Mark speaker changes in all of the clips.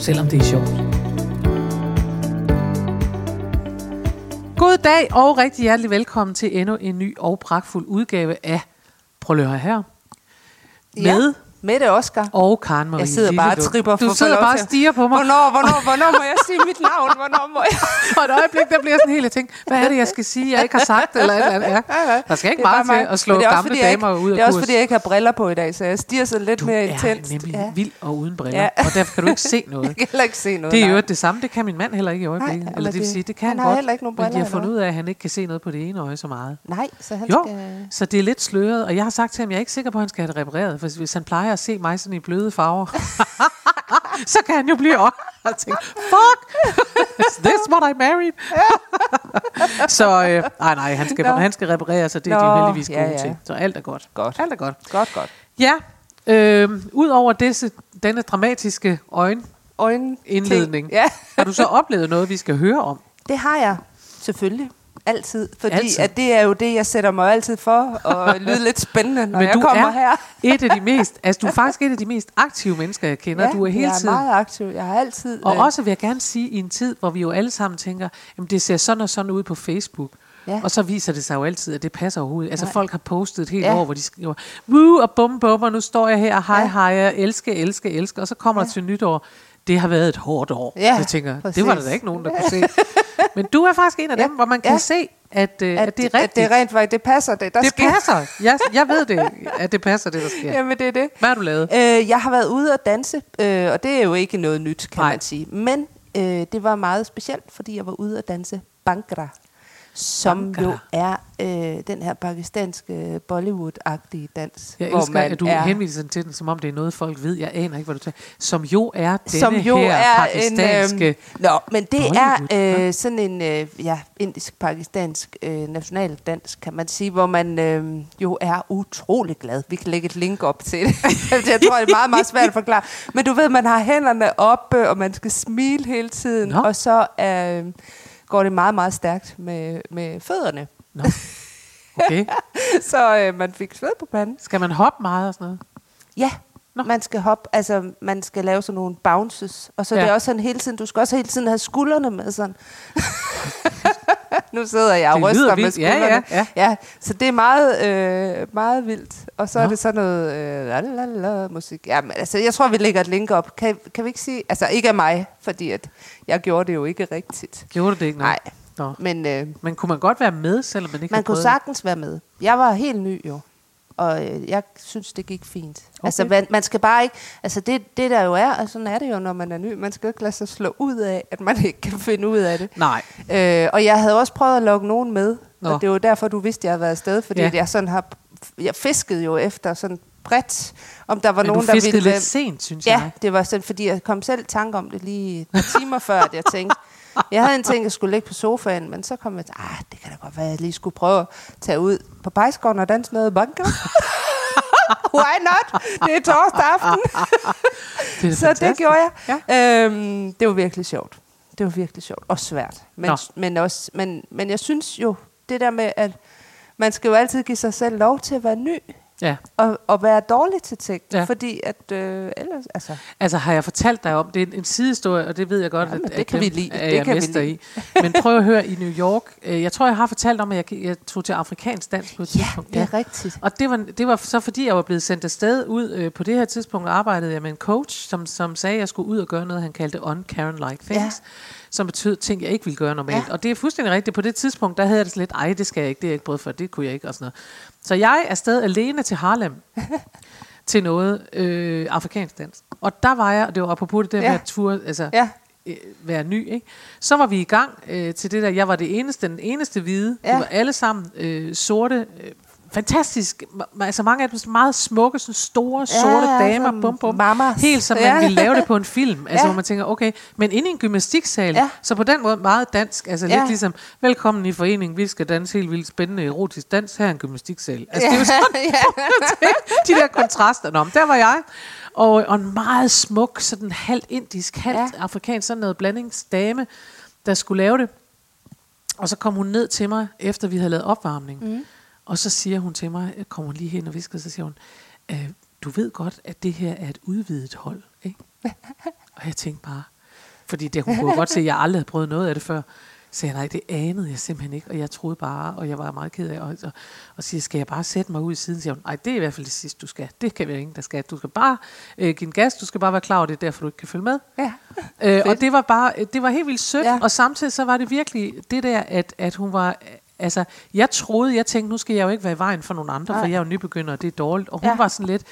Speaker 1: selvom det er sjovt. God dag og rigtig hjertelig velkommen til endnu en ny og pragtfuld udgave af Prøv at her. Med
Speaker 2: Ja, Mette Oscar.
Speaker 1: og Karen Marie
Speaker 2: Jeg sidder bare og tripper for
Speaker 1: Du
Speaker 2: få
Speaker 1: sidder
Speaker 2: lov
Speaker 1: bare og stiger på mig.
Speaker 2: Hvornår, hvornår, hvornår må jeg sige mit navn? Hvornår må jeg?
Speaker 1: Og et øjeblik, der bliver sådan helt, jeg tænker, hvad er det, jeg skal sige, jeg ikke har sagt, eller eller andet. Ja. Der skal ikke
Speaker 2: er
Speaker 1: meget til at slå
Speaker 2: er
Speaker 1: gamle
Speaker 2: fordi
Speaker 1: damer
Speaker 2: ikke,
Speaker 1: ud af
Speaker 2: Det er også
Speaker 1: kurs.
Speaker 2: fordi, jeg ikke har briller på i dag, så jeg stiger så lidt
Speaker 1: Du
Speaker 2: mere
Speaker 1: er
Speaker 2: intens.
Speaker 1: nemlig
Speaker 2: Ja.
Speaker 1: vild og uden briller,
Speaker 2: Ja.
Speaker 1: og derfor kan du ikke se noget.
Speaker 2: Jeg kan heller ikke se noget.
Speaker 1: Det er jo det samme, det kan min mand heller ikke i øjeblikket.
Speaker 2: Nej,
Speaker 1: eller det vil sige, det kan
Speaker 2: han
Speaker 1: han, godt,
Speaker 2: heller ikke nogen
Speaker 1: men de
Speaker 2: briller
Speaker 1: har
Speaker 2: eller
Speaker 1: fundet ud af, at han ikke kan se noget på det ene øje så meget.
Speaker 2: Nej, så han
Speaker 1: Jo,
Speaker 2: skal...
Speaker 1: så det er lidt sløret, og jeg har sagt til ham, jeg er ikke sikker på, at han skal have det repareret, for hvis han plejer at se mig sådan i bløde farver, så kan han jo blive op og tænke, fuck, is this what I married? så øh, nej, nej, han skal,
Speaker 2: Nå.
Speaker 1: han skal repareres, og det er de
Speaker 2: Nå,
Speaker 1: jo heldigvis gode
Speaker 2: ja, ja.
Speaker 1: til. Så alt er godt.
Speaker 2: Godt.
Speaker 1: Alt er godt.
Speaker 2: Godt, godt.
Speaker 1: Ja, øh, ud over disse, denne dramatiske
Speaker 2: Øjne.
Speaker 1: øjenindledning.
Speaker 2: Ja,
Speaker 1: har du så oplevet noget, vi skal høre om?
Speaker 2: det har jeg selvfølgelig. Altid. Fordi
Speaker 1: Altid.
Speaker 2: At det er jo det, jeg sætter mig altid for. Og lyde lidt spændende, når
Speaker 1: Men
Speaker 2: jeg
Speaker 1: du
Speaker 2: kommer
Speaker 1: er
Speaker 2: her.
Speaker 1: et af de mest, altså du er faktisk et af de mest aktive mennesker, jeg kender.
Speaker 2: Ja,
Speaker 1: du er hele
Speaker 2: jeg er
Speaker 1: tiden.
Speaker 2: meget aktiv. Jeg har altid...
Speaker 1: Og
Speaker 2: øh,
Speaker 1: også vil jeg gerne sige, i en tid, hvor vi jo alle sammen tænker, jamen det ser sådan og sådan ud på Facebook.
Speaker 2: Ja.
Speaker 1: Og så viser det sig jo altid, at det passer overhovedet. Altså
Speaker 2: Nej.
Speaker 1: folk har postet et helt
Speaker 2: Ja.
Speaker 1: år, hvor de skriver, Woo, og bum bum, og nu står jeg her, hej
Speaker 2: Ja.
Speaker 1: hej, jeg elsker, elsker, elsker. Og så kommer ja. der til nytår, det har været et hårdt år.
Speaker 2: Ja,
Speaker 1: så jeg tænker, det var der
Speaker 2: præcis.
Speaker 1: da ikke nogen, der kunne se. Men du er faktisk en af
Speaker 2: Ja.
Speaker 1: dem, hvor man kan
Speaker 2: Ja.
Speaker 1: se, at, øh, at, at det er
Speaker 2: At
Speaker 1: rigtigt.
Speaker 2: det er rent faktisk, det passer det. Der
Speaker 1: det
Speaker 2: sker.
Speaker 1: passer. Jeg, jeg ved det, at det passer, det der sker.
Speaker 2: Jamen, det er det.
Speaker 1: Hvad har du lavet?
Speaker 2: Øh, jeg har været ude og danse, øh, og det er jo ikke noget nyt, kan
Speaker 1: Nej.
Speaker 2: man sige. Men øh, det var meget specielt, fordi jeg var ude og danse Bhangra, som
Speaker 1: Bhangra.
Speaker 2: jo er øh, den her pakistanske Bollywood-agtige dans.
Speaker 1: Jeg
Speaker 2: hvor
Speaker 1: elsker,
Speaker 2: man
Speaker 1: at du
Speaker 2: er,
Speaker 1: henviser til den, som om det er noget, folk ved. Jeg aner ikke, hvad du tager. Som jo er denne
Speaker 2: som jo
Speaker 1: her
Speaker 2: er
Speaker 1: pakistanske...
Speaker 2: en... Øh, nå, men det
Speaker 1: Bollywood,
Speaker 2: er øh, sådan en øh, ja, indisk-pakistansk øh, nationaldans, kan man sige, hvor man øh, jo er utrolig glad. Vi kan lægge et link op til det. jeg tror, det er meget, meget svært at forklare. Men du ved, man har hænderne oppe, og man skal smile hele tiden,
Speaker 1: Nå.
Speaker 2: og så øh, går det meget, meget stærkt med, med fødderne.
Speaker 1: Nå. Okay.
Speaker 2: så øh, man fik sved på panden.
Speaker 1: Skal man hoppe meget og sådan noget?
Speaker 2: Ja,
Speaker 1: Nå.
Speaker 2: Man skal hoppe, altså man skal lave sådan nogle bounces, og så. Ja. det er også sådan hele tiden, du skal også hele tiden have skuldrene med sådan. nu sidder jeg og
Speaker 1: Det
Speaker 2: ryster med
Speaker 1: vildt. Ja,
Speaker 2: skuldrene.
Speaker 1: ja, ja.
Speaker 2: ja, så det er meget, øh, meget vildt. Og så
Speaker 1: Nå.
Speaker 2: er det sådan noget øh, la, la, la, musik. Ja, men, altså, jeg tror, vi lægger et link op. Kan, kan vi ikke sige, altså ikke af mig, fordi at jeg gjorde det jo ikke rigtigt.
Speaker 1: Gjorde du det ikke?
Speaker 2: Nej,
Speaker 1: Nå.
Speaker 2: men øh,
Speaker 1: Men kunne man godt være med, selvom man ikke
Speaker 2: man kunne
Speaker 1: prøvet
Speaker 2: sagtens være med. Jeg var helt ny jo, og øh, jeg synes, det gik fint. Okay. Altså, man, man skal bare ikke... Altså, det, det der jo er, og sådan er det jo, når man er ny. Man skal jo ikke lade sig slå ud af, at man ikke kan finde ud af det.
Speaker 1: Nej.
Speaker 2: Øh, og jeg havde også prøvet at lokke nogen med,
Speaker 1: Nå.
Speaker 2: og det var derfor, du vidste, jeg havde været afsted, fordi
Speaker 1: Ja.
Speaker 2: ja. jeg sådan har... Jeg fiskede jo efter sådan bredt, om der var
Speaker 1: Men
Speaker 2: nogen,
Speaker 1: du
Speaker 2: der
Speaker 1: fiskede
Speaker 2: ville...
Speaker 1: lidt sent, synes
Speaker 2: Ja,
Speaker 1: jeg.
Speaker 2: det var sådan, fordi jeg kom selv i tanke om det lige et par timer før, at jeg tænkte, jeg havde en ting, jeg skulle ligge på sofaen, men så kom jeg til, ah, det kan da godt være, at jeg lige skulle prøve at tage ud på Pejsgården og danse noget banker. Why not? Det er torsdag aften.
Speaker 1: Det er
Speaker 2: så det
Speaker 1: fantastisk.
Speaker 2: gjorde jeg.
Speaker 1: Ja.
Speaker 2: Øhm, det var virkelig sjovt. Det var virkelig sjovt. Og svært. Men,
Speaker 1: Nå.
Speaker 2: men, også, men, men jeg synes jo, det der med, at man skal jo altid give sig selv lov til at være ny,
Speaker 1: Ja.
Speaker 2: og, og være dårlig til ting.
Speaker 1: Ja.
Speaker 2: Ja. Fordi at, øh, ellers, altså,
Speaker 1: Altså har jeg fortalt dig om, det er en, en sidehistorie, og det ved jeg godt,
Speaker 2: Jamen,
Speaker 1: at,
Speaker 2: det
Speaker 1: at
Speaker 2: kan
Speaker 1: dem
Speaker 2: vi lide.
Speaker 1: er
Speaker 2: Det
Speaker 1: jeg
Speaker 2: kan vi lide.
Speaker 1: i. Men prøv at høre i New York. øh, Jeg tror, jeg har fortalt om, at jeg, jeg tog til afrikansk dans på et
Speaker 2: ja,
Speaker 1: tidspunkt.
Speaker 2: det er rigtigt.
Speaker 1: Og det var, det var så fordi, jeg var blevet sendt afsted ud. Øh, på det her tidspunkt arbejdede jeg med en coach, som, som sagde, at jeg skulle ud og gøre noget, han kaldte on-Karen-like things.
Speaker 2: Ja.
Speaker 1: Som betød ting, jeg ikke ville gøre normalt.
Speaker 2: Ja.
Speaker 1: Og det er fuldstændig rigtigt. På det tidspunkt, der havde jeg det lidt, ej, det skal jeg ikke, det er jeg ikke prøvet for, det kunne jeg ikke, og sådan noget. Så jeg er afsted alene til Harlem, til noget øh, afrikansk dans. Og der var jeg, og det var apropos det der ja. Med at ture, altså
Speaker 2: Ja,
Speaker 1: øh, være ny, ikke? Så var vi i gang øh, til det der, jeg var det eneste, den eneste hvide, ja. Det var alle sammen øh, sorte, øh, fantastisk, altså mange af dem meget smukke, sådan store, sorte
Speaker 2: ja,
Speaker 1: damer,
Speaker 2: sådan
Speaker 1: bum, bum,
Speaker 2: mamas.
Speaker 1: helt som man
Speaker 2: Ja.
Speaker 1: ville lave det på en film, altså
Speaker 2: Ja.
Speaker 1: hvor man tænker, okay, men inde i en gymnastiksal,
Speaker 2: Ja.
Speaker 1: så på den måde meget dansk, altså
Speaker 2: Ja.
Speaker 1: lidt ligesom, velkommen i foreningen, vi skal danse helt vildt spændende erotisk dans, her er en gymnastiksal. Altså det er jo sådan,
Speaker 2: ja.
Speaker 1: de der kontraster. Nå, men der var jeg. Og, og en meget smuk, sådan halvt indisk, halvt ja.
Speaker 2: Ja.
Speaker 1: afrikansk, sådan noget blandingsdame, der skulle lave det. Og så kom hun ned til mig, efter vi havde lavet opvarmning. Mm. Og så siger hun til mig, kommer hun lige hen og visker, så siger hun, øh, du ved godt, at det her er et udvidet hold, ikke? og jeg tænkte bare, fordi det, hun kunne godt se, at jeg aldrig havde prøvet noget af det før. Så jeg, nej, det anede jeg simpelthen ikke, og jeg troede bare, og jeg var meget ked af, og, og, og siger, skal jeg bare sætte mig ud i siden? Så siger hun, nej, det er i hvert fald det sidste, du skal. Det kan være ingen, der skal. Du skal bare øh, give en gas, du skal bare være klar over, det er derfor, du ikke kan følge med.
Speaker 2: ja.
Speaker 1: Øh, og det var bare, det var helt vildt sødt. Ja. og samtidig så var det virkelig det der, at, at hun var, altså, jeg troede, jeg tænkte, nu skal jeg jo ikke være i vejen for nogle andre, Nej. for jeg er jo nybegynder, og det er dårligt. Og hun ja. Var sådan lidt,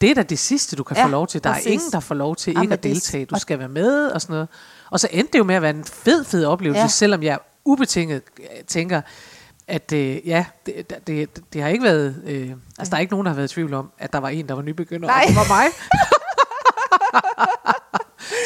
Speaker 1: det er da det sidste, du kan ja, få lov til. Der
Speaker 2: præcis.
Speaker 1: er ingen, der får lov til
Speaker 2: Jamen,
Speaker 1: ikke at deltage. Du skal være med og sådan noget. Og så endte det jo med at være en fed, fed oplevelse, ja. Selvom jeg ubetinget øh, tænker, at øh, ja, det, det, det, det har ikke været, øh, altså der er ikke nogen, der har været i tvivl om, at der var en, der var nybegynder,
Speaker 2: Nej.
Speaker 1: og det var mig.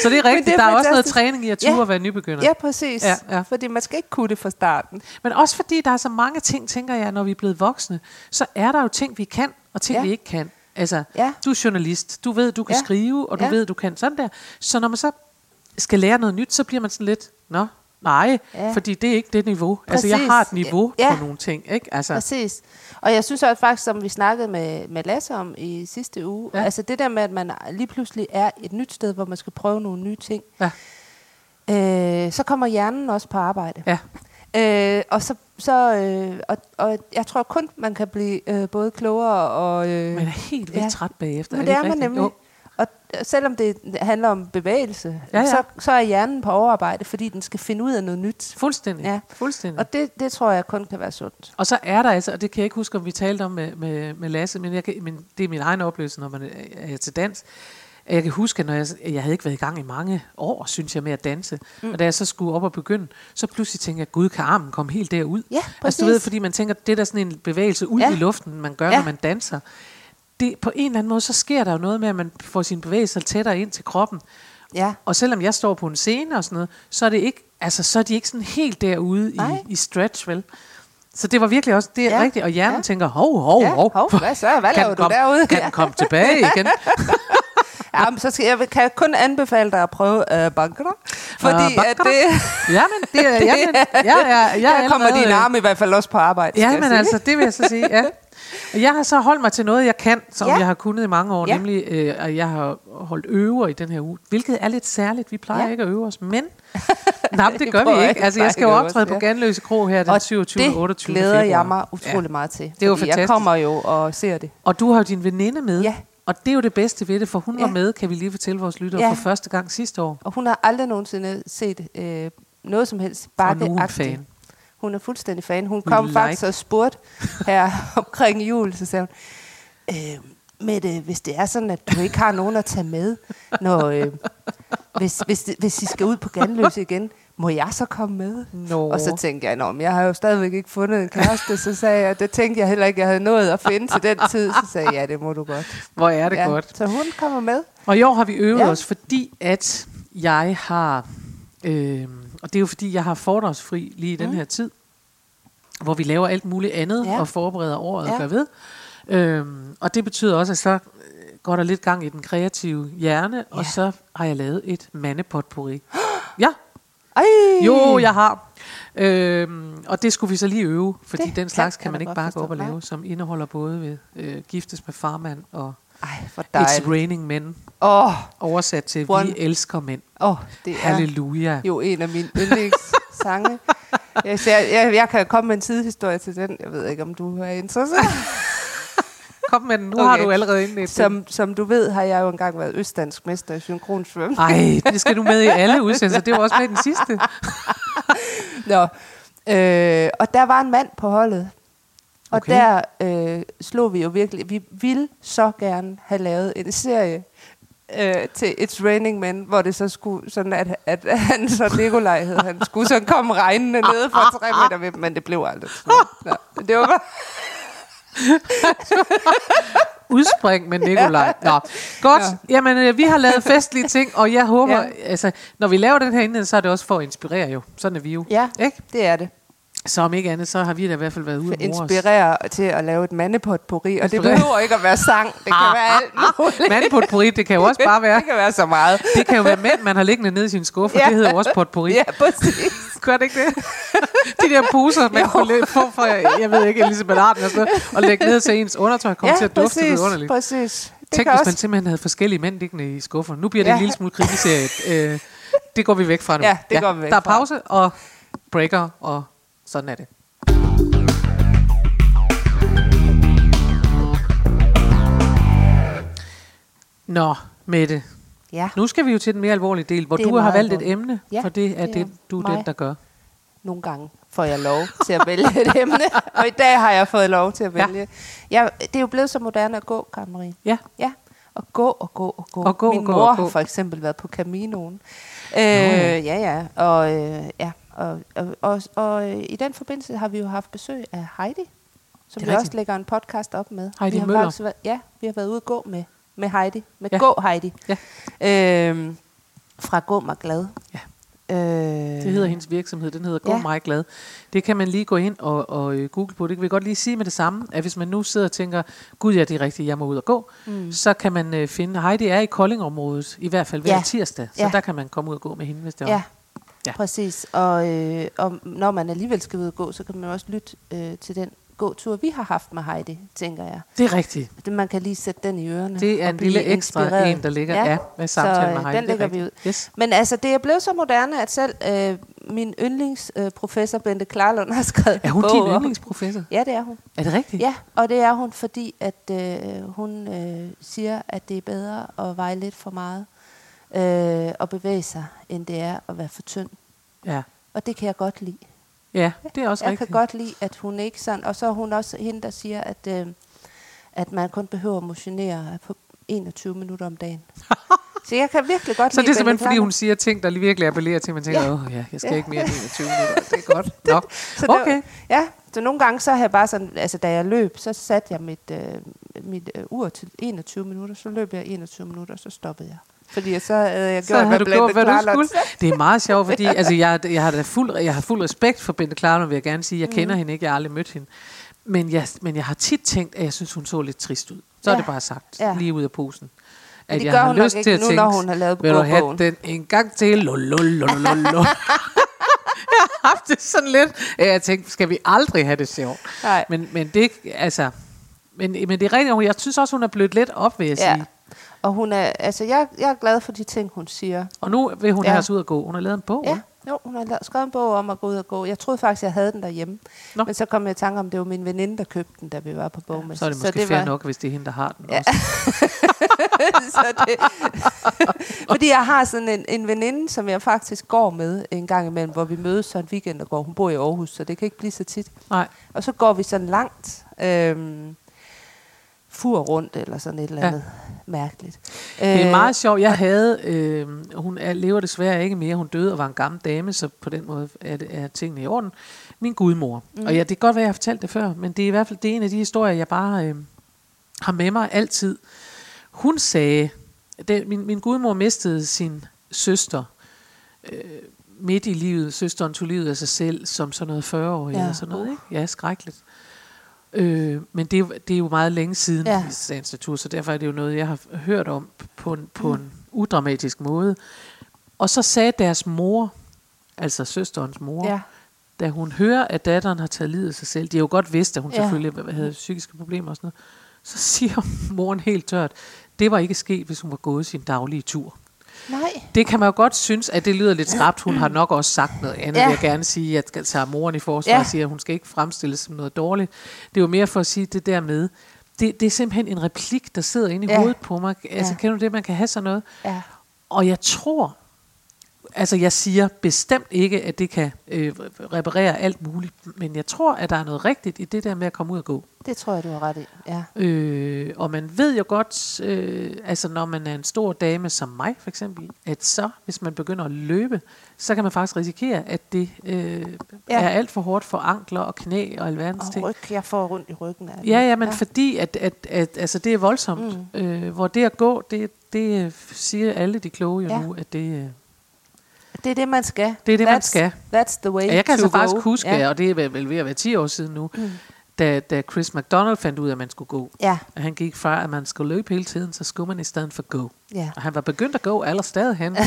Speaker 1: så det er rigtigt,
Speaker 2: det er
Speaker 1: der er også noget
Speaker 2: fantastisk.
Speaker 1: træning i at
Speaker 2: Ja.
Speaker 1: turde være nybegynder.
Speaker 2: ja, præcis.
Speaker 1: Ja, ja.
Speaker 2: Fordi man skal ikke kunne det fra starten.
Speaker 1: Men også fordi der er så mange ting, tænker jeg, når vi er blevet voksne, så er der jo ting, vi kan, og ting, ja. Vi ikke kan. Altså,
Speaker 2: Ja.
Speaker 1: du er journalist, du ved, du kan ja. Skrive, og du. Ja. ved, du kan sådan der. Så når man så skal lære noget nyt, så bliver man sådan lidt, nå, nej, ja. Fordi det er ikke det niveau. Præcis. Altså, jeg har et niveau ja. På nogle ting, ikke? Altså,
Speaker 2: Præcis. Og jeg synes også faktisk, som vi snakkede med, med Lasse om i sidste uge,
Speaker 1: Ja.
Speaker 2: altså det der med, at man lige pludselig er et nyt sted, hvor man skal prøve nogle nye ting,
Speaker 1: Ja.
Speaker 2: øh, så kommer hjernen også på arbejde.
Speaker 1: ja.
Speaker 2: Øh, og, så, så, øh, og, og jeg tror kun, man kan blive øh, både klogere og... Øh,
Speaker 1: Man er helt vildt
Speaker 2: ja.
Speaker 1: træt bagefter.
Speaker 2: Men
Speaker 1: er
Speaker 2: det er man nemlig.
Speaker 1: Jo.
Speaker 2: Og selvom det handler om bevægelse,
Speaker 1: Ja, ja.
Speaker 2: Så, så er hjernen på overarbejde, fordi den skal finde ud af noget nyt.
Speaker 1: Fuldstændig. Ja. Fuldstændig.
Speaker 2: Og det, det tror jeg kun kan være sundt.
Speaker 1: Og så er der altså, og det kan jeg ikke huske, om vi talte om med, med, med Lasse, men, jeg kan, men det er min egen oplevelse, når man er- til dans. at Jeg kan huske, at når jeg, jeg havde ikke været i gang i mange år, synes jeg, med at danse. Mm. Og da jeg så skulle op og begynde, så pludselig tænkte jeg, gud, kan armen komme helt derud?
Speaker 2: Ja,
Speaker 1: Altså du
Speaker 2: præcis.
Speaker 1: ved, fordi man tænker, det er da sådan en bevægelse ud
Speaker 2: Ja.
Speaker 1: i luften, man gør,
Speaker 2: Ja.
Speaker 1: når man danser. Det, på en eller anden måde, så sker der jo noget med, at man får sine bevægelser tættere ind til kroppen.
Speaker 2: Ja.
Speaker 1: Og selvom jeg står på en scene og sådan noget, så er det ikke, altså så er de ikke sådan helt derude i,
Speaker 2: Nej.
Speaker 1: i stretch, vel? Så det var virkelig også, det er ja.
Speaker 2: Ja.
Speaker 1: rigtigt, og hjernen ja.
Speaker 2: Ja.
Speaker 1: tænker, hov, hov,
Speaker 2: Ja,
Speaker 1: hov.
Speaker 2: hov, hvad så? Hvad
Speaker 1: kan
Speaker 2: laver du
Speaker 1: komme,
Speaker 2: derude?
Speaker 1: Kan
Speaker 2: Ja.
Speaker 1: den komme tilbage igen?
Speaker 2: Ja, men så skal jeg kan kun anbefale dig at prøve uh, banker, fordi
Speaker 1: Øh,
Speaker 2: at
Speaker 1: banker?
Speaker 2: det,
Speaker 1: Jamen, det er,
Speaker 2: det
Speaker 1: jamen, ja, ja, jeg er
Speaker 2: der kommer
Speaker 1: allerede-
Speaker 2: dine arme i hvert fald også på arbejde.
Speaker 1: Ja,
Speaker 2: jeg
Speaker 1: men altså, det vil jeg så sige, ja. Jeg har så holdt mig til noget, jeg kan, som ja.
Speaker 2: Ja.
Speaker 1: jeg har kunnet i mange år, ja.
Speaker 2: Ja.
Speaker 1: nemlig, øh, at jeg har holdt øver i den her uge, hvilket er lidt særligt. Vi plejer ja.
Speaker 2: Ja.
Speaker 1: ikke at øve os, men nej, det gør vi ikke. Altså, jeg skal jo optræde
Speaker 2: også,
Speaker 1: på
Speaker 2: ja.
Speaker 1: Ganløse Kro her den
Speaker 2: og
Speaker 1: 27. og 28.
Speaker 2: det glæder
Speaker 1: februar.
Speaker 2: jeg mig utrolig ja. meget til.
Speaker 1: Det er jo
Speaker 2: fordi Jeg
Speaker 1: fantastisk.
Speaker 2: kommer jo og ser det.
Speaker 1: Og du har jo din veninde med,
Speaker 2: Ja.
Speaker 1: og det er jo det bedste ved det, for hun ja.
Speaker 2: Ja.
Speaker 1: var med, kan vi lige fortælle vores lyttere,
Speaker 2: Ja.
Speaker 1: for første gang sidste år.
Speaker 2: Og hun har aldrig nogensinde set øh, noget som helst
Speaker 1: Og nu er hun
Speaker 2: bakkeagtigt.
Speaker 1: fan.
Speaker 2: Hun er fuldstændig fan. Hun kom
Speaker 1: like.
Speaker 2: faktisk og spurgte her omkring jul, så sagde hun, øh, Mette, hvis det er sådan, at du ikke har nogen at tage med, når, øh, hvis, hvis, hvis I skal ud på Ganløse igen, må jeg så komme med?
Speaker 1: Nå.
Speaker 2: Og så tænkte jeg, men jeg har jo stadigvæk ikke fundet en kæreste, så sagde jeg, det tænkte jeg heller ikke, jeg havde nået at finde til den tid. Så sagde jeg, ja, det må du godt.
Speaker 1: Hvor er det
Speaker 2: ja,
Speaker 1: godt.
Speaker 2: Så hun kommer med.
Speaker 1: Og i år har vi øvet. Ja. os, fordi at jeg har, øh, og det er jo fordi, jeg har fordragsfri lige i den
Speaker 2: Mm.
Speaker 1: her tid, hvor vi laver alt muligt andet ja. Og forbereder året ja. Og gør ved. Øhm, og det betyder også, at så øh, går der lidt gang i den kreative hjerne, ja. og så har jeg lavet et mandepotpourri. ja,
Speaker 2: Ej!
Speaker 1: jo, jeg har. Øhm, og det skulle vi så lige øve, fordi
Speaker 2: Det
Speaker 1: den slags
Speaker 2: kan
Speaker 1: kan, man ikke bare gå op og lave, som indeholder både ved øh, giftes med farmand og
Speaker 2: Ej, for
Speaker 1: It's
Speaker 2: dejligt.
Speaker 1: Raining Men,
Speaker 2: oh,
Speaker 1: oversat til
Speaker 2: One-
Speaker 1: Vi elsker mænd.
Speaker 2: oh, det er
Speaker 1: Halleluja.
Speaker 2: jo en af mine yndlingssange. Jeg, jeg, jeg, jeg kan komme med en sidehistorie til den. Jeg ved ikke, om du er interesseret.
Speaker 1: Kom med den. Nu
Speaker 2: Okay.
Speaker 1: har du allerede den.
Speaker 2: Som, som du ved, har jeg jo engang været østdansk mester i synkronsvøm.
Speaker 1: Ej, det skal du med i alle udsendelser. Det var også med den sidste.
Speaker 2: Nå. Øh, og der var en mand på holdet. Og
Speaker 1: Okay.
Speaker 2: der øh, slog vi jo virkelig. Vi ville så gerne have lavet en serie øh, til It's Raining Men, hvor det så skulle sådan, at, at han så Nikolaj hed, han skulle så komme regnende ned fra tre meter ved men det blev aldrig sådan. Nå, det var bare...
Speaker 1: Udspring med Nikolaj. Nå, godt. Ja. Jamen, øh, vi har lavet festlige ting, og jeg håber, ja. altså, når vi laver den her indledning, så er det også for at inspirere jo. Sådan er vi jo.
Speaker 2: Ja,
Speaker 1: Ikke?
Speaker 2: det er det.
Speaker 1: Så om ikke andet, så har vi da i hvert fald været ude og.
Speaker 2: Inspirere til at lave et mandepotpourri, og det behøver ikke at være sang. Det kan være alt muligt.
Speaker 1: Mandpotpourri, det kan jo også bare være,
Speaker 2: Det kan være så meget.
Speaker 1: det kan jo være mænd, man har liggende nede i sin skuffe, og
Speaker 2: Ja.
Speaker 1: det hedder også potpourri.
Speaker 2: Ja, præcis.
Speaker 1: Gør det ikke det? De der poser, man
Speaker 2: Jo.
Speaker 1: kunne få fra, jeg ved ikke, Elisabeth Arden og sådan noget, og lægge ned til ens undertøj, kommer til at dufte
Speaker 2: præcis,
Speaker 1: vidunderligt.
Speaker 2: præcis. Det
Speaker 1: Tænk, hvis
Speaker 2: også,
Speaker 1: man simpelthen havde forskellige mænd liggende i skufferne. Nu bliver det
Speaker 2: Ja.
Speaker 1: en lille smule krimiserie. Øh, det går vi væk fra nu.
Speaker 2: Ja, det går vi væk
Speaker 1: Der er pause og breaker, og sådan er det. Nå, Mette.
Speaker 2: ja,
Speaker 1: Nu skal vi jo til den mere alvorlige del, hvor du har valgt et
Speaker 2: alvorligt.
Speaker 1: emne,
Speaker 2: Ja,
Speaker 1: for det er
Speaker 2: det er
Speaker 1: det, du er den, der gør.
Speaker 2: nogle gange får jeg lov til at vælge et emne, og i dag har jeg fået lov til at
Speaker 1: Ja.
Speaker 2: vælge. Jeg, det er jo blevet så moderne at gå, Marie.
Speaker 1: Ja,
Speaker 2: Ja, og gå og gå og gå.
Speaker 1: Og gå
Speaker 2: Min
Speaker 1: og gå
Speaker 2: mor
Speaker 1: og gå.
Speaker 2: har for eksempel været på Caminoen. Øh,
Speaker 1: ja.
Speaker 2: ja, ja. Og, øh, ja. Og, og, og, og øh, i den forbindelse har vi jo haft besøg af Heidi, som vi også lægger en podcast op med.
Speaker 1: Heidi
Speaker 2: vi har
Speaker 1: Møller.
Speaker 2: faktisk været, ja, vi har været ude at gå med, med Heidi. Med
Speaker 1: Ja.
Speaker 2: Gå Heidi.
Speaker 1: Ja.
Speaker 2: Øh, fra Gå mig glad.
Speaker 1: Ja.
Speaker 2: Øh,
Speaker 1: det hedder hendes virksomhed. Den hedder Gå
Speaker 2: Ja.
Speaker 1: mig glad. Det kan man lige gå ind og, og øh, google på. Det kan vi godt lige sige med det samme, at hvis man nu sidder og tænker, gud ja, det er rigtigt, jeg må ud og gå,
Speaker 2: Mm.
Speaker 1: så kan man øh, finde, Heidi er i Koldingområdet, i hvert fald hver
Speaker 2: Ja.
Speaker 1: tirsdag, så
Speaker 2: Ja.
Speaker 1: der kan man komme ud og gå med hende, hvis det er.
Speaker 2: Ja,
Speaker 1: Ja.
Speaker 2: præcis. Og, øh, og når man alligevel skal ud og gå, så kan man også lytte øh, til den gåtur, vi har haft med Heidi, tænker jeg.
Speaker 1: Det er rigtigt.
Speaker 2: Det, man kan lige sætte den i ørerne.
Speaker 1: Det er en lille ekstra
Speaker 2: inspireret.
Speaker 1: en, der ligger ja.
Speaker 2: Ja.
Speaker 1: Med samtale
Speaker 2: Så,
Speaker 1: med
Speaker 2: øh,
Speaker 1: Heidi.
Speaker 2: den
Speaker 1: er
Speaker 2: lægger vi
Speaker 1: rigtigt. Yes.
Speaker 2: Men altså, det er blevet så moderne, at selv øh, min yndlingsprofessor øh, Bente Klarlund har skrevet
Speaker 1: Er hun din
Speaker 2: bog om-
Speaker 1: yndlingsprofessor?
Speaker 2: Ja, det er hun.
Speaker 1: Er det rigtigt?
Speaker 2: Ja, og det er hun, fordi at øh, hun øh, siger, at det er bedre at veje lidt for meget øh, og bevæge sig, end det er at være for tynd.
Speaker 1: Ja,
Speaker 2: Og det kan jeg godt lide.
Speaker 1: ja det er også
Speaker 2: Jeg
Speaker 1: rigtigt.
Speaker 2: kan godt lide, at hun ikke sådan... Og så er hun også hende, der siger, at, øh, at man kun behøver at motionere på 21 minutter om dagen. så jeg kan virkelig godt
Speaker 1: Så
Speaker 2: lide
Speaker 1: det er simpelthen, fordi hun siger ting, der lige virkelig appellerer til, at man tænker,
Speaker 2: Ja.
Speaker 1: åh ja, jeg skal
Speaker 2: Ja.
Speaker 1: ikke mere end 21 minutter. Det er godt. Nå,
Speaker 2: Så det,
Speaker 1: okay.
Speaker 2: Ja, så nogle gange så har jeg bare sådan... Altså, da jeg løb, så satte jeg mit, øh, mit øh, ur til 21 minutter. Så løb jeg 21 minutter, så stoppede jeg. Fordi så havde jeg
Speaker 1: Så
Speaker 2: gjort,
Speaker 1: har du gjort, hvad du
Speaker 2: Klarlund
Speaker 1: skulle. Det er meget sjovt, fordi altså, jeg, jeg, har da fuld, jeg har fuld respekt for Bente Klarlund, vil jeg gerne sige. Jeg kender
Speaker 2: Mhm.
Speaker 1: hende ikke, jeg har aldrig mødt hende. Men jeg, men jeg har tit tænkt, at jeg synes, hun så lidt trist ud. Så er
Speaker 2: Ja.
Speaker 1: det bare sagt,
Speaker 2: Ja.
Speaker 1: lige ud af posen.
Speaker 2: Men
Speaker 1: At
Speaker 2: det
Speaker 1: jeg har lyst til at
Speaker 2: nu,
Speaker 1: tænke,
Speaker 2: når hun har lavet
Speaker 1: vil du have den en gang til? Lul. jeg har haft det sådan lidt, jeg tænkte, skal vi aldrig have det sjovt?
Speaker 2: Nej.
Speaker 1: Men, men det, altså, men, men det er rigtigt, jeg synes også, hun er blødt lidt op, vil jeg
Speaker 2: Ja.
Speaker 1: sige.
Speaker 2: Og hun er, altså, jeg, jeg er glad for de ting, hun siger.
Speaker 1: Og nu vil hun
Speaker 2: Ja.
Speaker 1: have os ud at gå. Hun har lavet en bog.
Speaker 2: Ja, jo, hun har skrevet en bog om at gå ud og gå. Jeg troede faktisk, jeg havde den derhjemme.
Speaker 1: Nå.
Speaker 2: Men så kom jeg i tanke om, det var min veninde, der købte den, da vi var på bogmesse.
Speaker 1: Så er det måske fair nok, hvis det er hende, der har den
Speaker 2: Ja.
Speaker 1: også.
Speaker 2: så det, fordi jeg har sådan en, en veninde, som jeg faktisk går med en gang imellem, hvor vi mødes så en weekend og går. Hun bor i Aarhus, så det kan ikke blive så tit.
Speaker 1: Nej.
Speaker 2: Og så går vi sådan langt. Øhm, fur rundt eller sådan et eller
Speaker 1: Ja.
Speaker 2: andet mærkeligt.
Speaker 1: Det er
Speaker 2: Øh,
Speaker 1: meget sjovt. Jeg havde, øh, hun er, lever desværre ikke mere. Hun døde og var en gammel dame, så på den måde er, det, er tingene i orden. Min gudmor. Mm. Og ja, det kan godt være, jeg har fortalt det før, men det er i hvert fald det er en af de historier, jeg bare øh, har med mig altid. Hun sagde, det, min, min gudmor mistede sin søster øh, midt i livet. Søsteren tog livet af sig selv som sådan noget 40 år
Speaker 2: Ja.
Speaker 1: eller sådan noget. Ikke? Ja, skrækkeligt. Øh, men det, er jo- det er jo meget længe siden
Speaker 2: Ja.
Speaker 1: i sagens natur, så derfor er det jo noget, jeg har hørt om på en, på en udramatisk måde. Og så sagde deres mor, altså søsterens mor,
Speaker 2: Ja.
Speaker 1: da hun hører, at datteren har taget livet af sig selv, de har jo godt vidst, at hun
Speaker 2: ja.
Speaker 1: selvfølgelig havde psykiske problemer og sådan noget, så siger moren helt tørt, det var ikke sket, hvis hun var gået sin daglige tur.
Speaker 2: Nej.
Speaker 1: Det kan man jo godt synes, at det lyder lidt skrabt. Hun har nok også sagt noget andet,
Speaker 2: Ja.
Speaker 1: vil jeg gerne sige. Jeg skal tage moren i forsvar
Speaker 2: Ja.
Speaker 1: og sige, at hun skal ikke fremstilles som noget dårligt. Det er jo mere for at sige det der med, det, det er simpelthen en replik, der sidder inde i
Speaker 2: Ja.
Speaker 1: hovedet på mig. Altså,
Speaker 2: ja.
Speaker 1: kender du det, man kan have sådan noget?
Speaker 2: Ja.
Speaker 1: Og jeg tror, altså jeg siger bestemt ikke, at det kan øh, reparere alt muligt, men jeg tror, at der er noget rigtigt i det der med at komme ud og gå.
Speaker 2: Det tror jeg, du har ret i. Ja.
Speaker 1: Øh, og man ved jo godt, øh, altså når man er en stor dame som mig for eksempel, at så, hvis man begynder at løbe, så kan man faktisk risikere, at det øh,
Speaker 2: Ja.
Speaker 1: er alt for hårdt for ankler og knæ og alverdens
Speaker 2: Og
Speaker 1: ting.
Speaker 2: ryg, jeg får rundt i ryggen af det.
Speaker 1: Ja, ja, men ja. fordi at, at, at altså det er voldsomt. Mm. Øh, hvor det at gå, det, det siger alle de kloge jo
Speaker 2: Ja.
Speaker 1: ja. nu, at det, øh,
Speaker 2: Det er det, man skal.
Speaker 1: det er det, man
Speaker 2: That's-
Speaker 1: skal.
Speaker 2: That's the way
Speaker 1: Ja, jeg kan altså faktisk
Speaker 2: go.
Speaker 1: huske,
Speaker 2: Ja.
Speaker 1: og det er vel ved at være 10 år siden nu, mm. da, da Chris McDonald fandt ud af, at man skulle gå.
Speaker 2: Ja,
Speaker 1: At han gik fra, at man skulle løbe hele tiden, så skulle man i stedet for gå.
Speaker 2: ja.
Speaker 1: Og han var begyndt at gå aller stadig hen. det